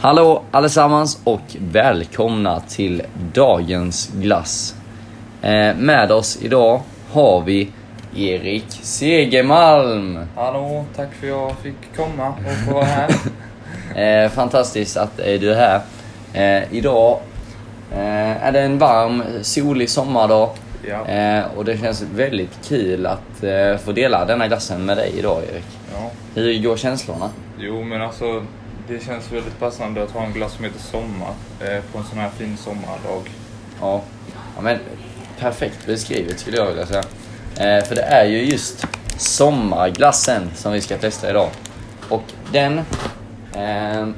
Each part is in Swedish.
Hallå allesammans och välkomna till dagens glass. Eh, med oss idag har vi Erik Segermalm. Hallå, tack för att jag fick komma och få vara här. Eh, fantastiskt att eh, du är här. Eh, idag eh, är det en varm, solig sommardag. Ja. Eh, och det känns väldigt kul att få dela denna glassen med dig idag Erik. ja. Hur går känslorna? Jo, men alltså det känns väldigt passande att ha en glass som heter Sommar eh, på en sån här fin sommardag. Ja, ja men perfekt beskrivet skulle jag vilja säga. Eh, för det är ju just sommarglassen som vi ska testa idag. Och den eh,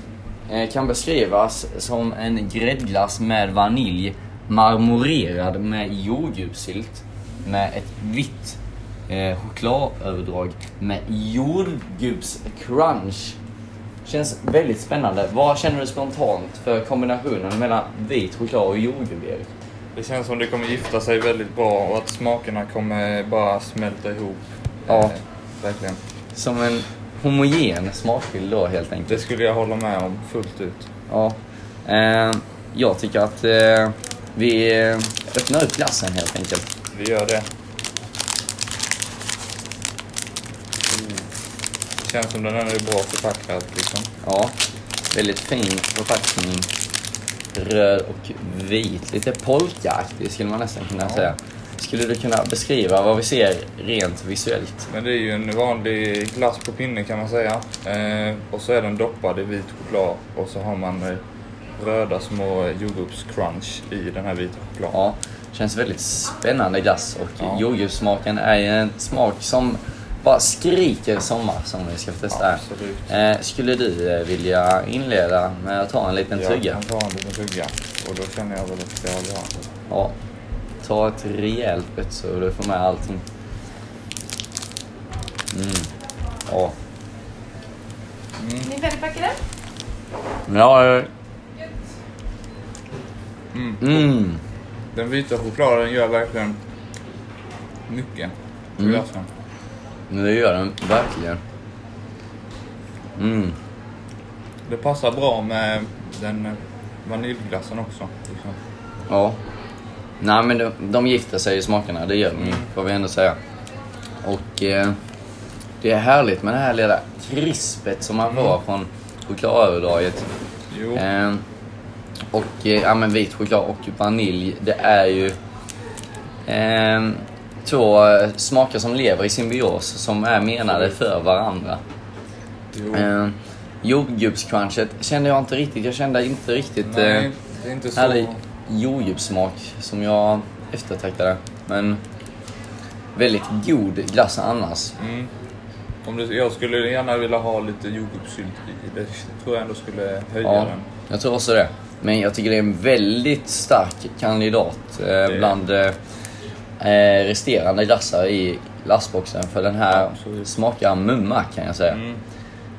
eh kan beskrivas som en gräddglass med vanilj marmorerad med jordgubbssylt med ett vitt eh, chokladöverdrag med jordgubbscrunch. Känns väldigt spännande. Vad känner du spontant för kombinationen mellan vit choklad och jordgubb? Det känns som det kommer gifta sig väldigt bra och att smakerna kommer bara smälta ihop. Ja. Eh, verkligen. Som en homogen smakbild då helt enkelt. Det skulle jag hålla med om fullt ut. Ja. Eh, jag tycker att eh, vi eh, öppnar upp glassen helt enkelt. Vi gör det. Känns som den är bra förpackad liksom. Ja, väldigt fin förpackning. Röd och vit, lite polkaaktig skulle man nästan kunna Ja. säga. Skulle du kunna beskriva vad vi ser rent visuellt? Men det är ju en vanlig glass på pinne kan man säga. Eh, och så är den doppad i vit choklad och så har man eh, röda små jordgubbscrunch i den här vita chokladen. Ja, känns väldigt spännande glass och Ja. jordgubbssmaken är ju en smak som bara skriker sommar som vi ska testa här. Absolut. Eh, skulle du eh, vilja inleda med att ta en liten Jag tugga? kan ta en liten tugga och då känner jag väl att jag vill ha. Ja. Ta ett rejält bett så du får med allting. Mm. Ja. Mm. Ni färdigpackade? Ja. eh, Mm. Mm. Den vita chokladen gör verkligen mycket för Mm. Men det gör den verkligen. Mm. Det passar bra med den vaniljglassen också. Liksom. Ja. Nej men de, de gifter sig i smakerna, det gör de Mm. får vi ändå säga. Och eh, det är härligt med det här lilla krispet som man Mm. får från chokladöverdraget. Jo, Eh, och eh, ja, men vit choklad och vanilj, det är ju eh, två eh, smaker som lever i symbios, som är menade för varandra. jo. Eh, jordgubbscrunchet kände jag inte riktigt, jag kände inte riktigt eh, Nej, det är inte så... härlig jordgubbssmak som jag eftertraktade. Men väldigt god glass annars. Mm. Om det, jag skulle gärna vilja ha lite jordgubbssylt i. Det tror jag ändå skulle höja Ja, den. jag tror också det. Men jag tycker det är en väldigt stark kandidat eh, bland eh, eh, resterande glassar i glassboxen. För den här Absolut. smakar mumma kan jag säga. Mm.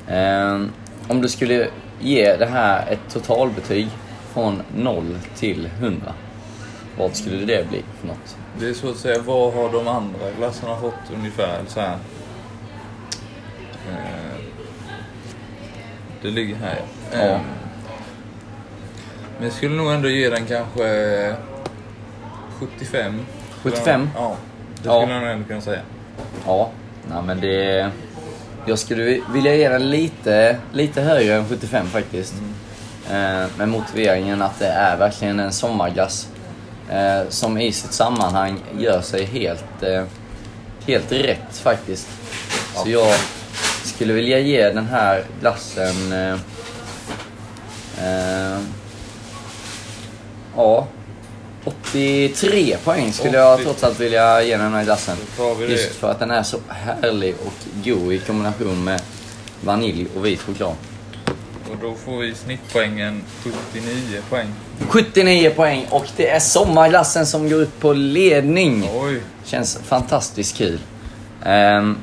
Eh, om du skulle ge det här ett totalbetyg från 0 till 100. Vad skulle det bli för något? Det är så att säga, vad har de andra glassarna fått ungefär så här? Eh, det ligger här. Ja. Eh, Men jag skulle nog ändå ge den kanske 75. 75? Ja, det Ja. skulle jag nog ändå kunna säga. Ja, nej men det... Jag skulle vilja ge den lite, lite högre än 75 faktiskt. Eh, med motiveringen att det är verkligen en sommarglass. Eh, som i sitt sammanhang gör sig helt, eh, helt rätt faktiskt. Så jag skulle vilja ge den här glassen... Ja, 83 poäng skulle jag 80. trots allt vilja ge den här glassen. Just för att den är så härlig och god i kombination med vanilj och vit choklad. Och då får vi snittpoängen 79 poäng. 79 poäng och det är sommarglassen som går upp på ledning. Oj, Känns fantastiskt kul. Ehm,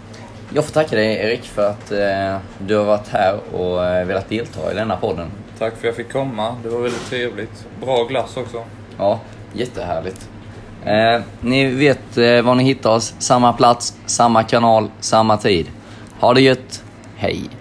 jag får tacka dig Erik för att eh, du har varit här och eh, velat delta i denna podden. tack för att jag fick komma. Det var väldigt trevligt. Bra glass också. Ja, jättehärligt. Eh, ni vet eh, var ni hittar oss. Samma plats, samma kanal, samma tid. Ha det gött. Hej!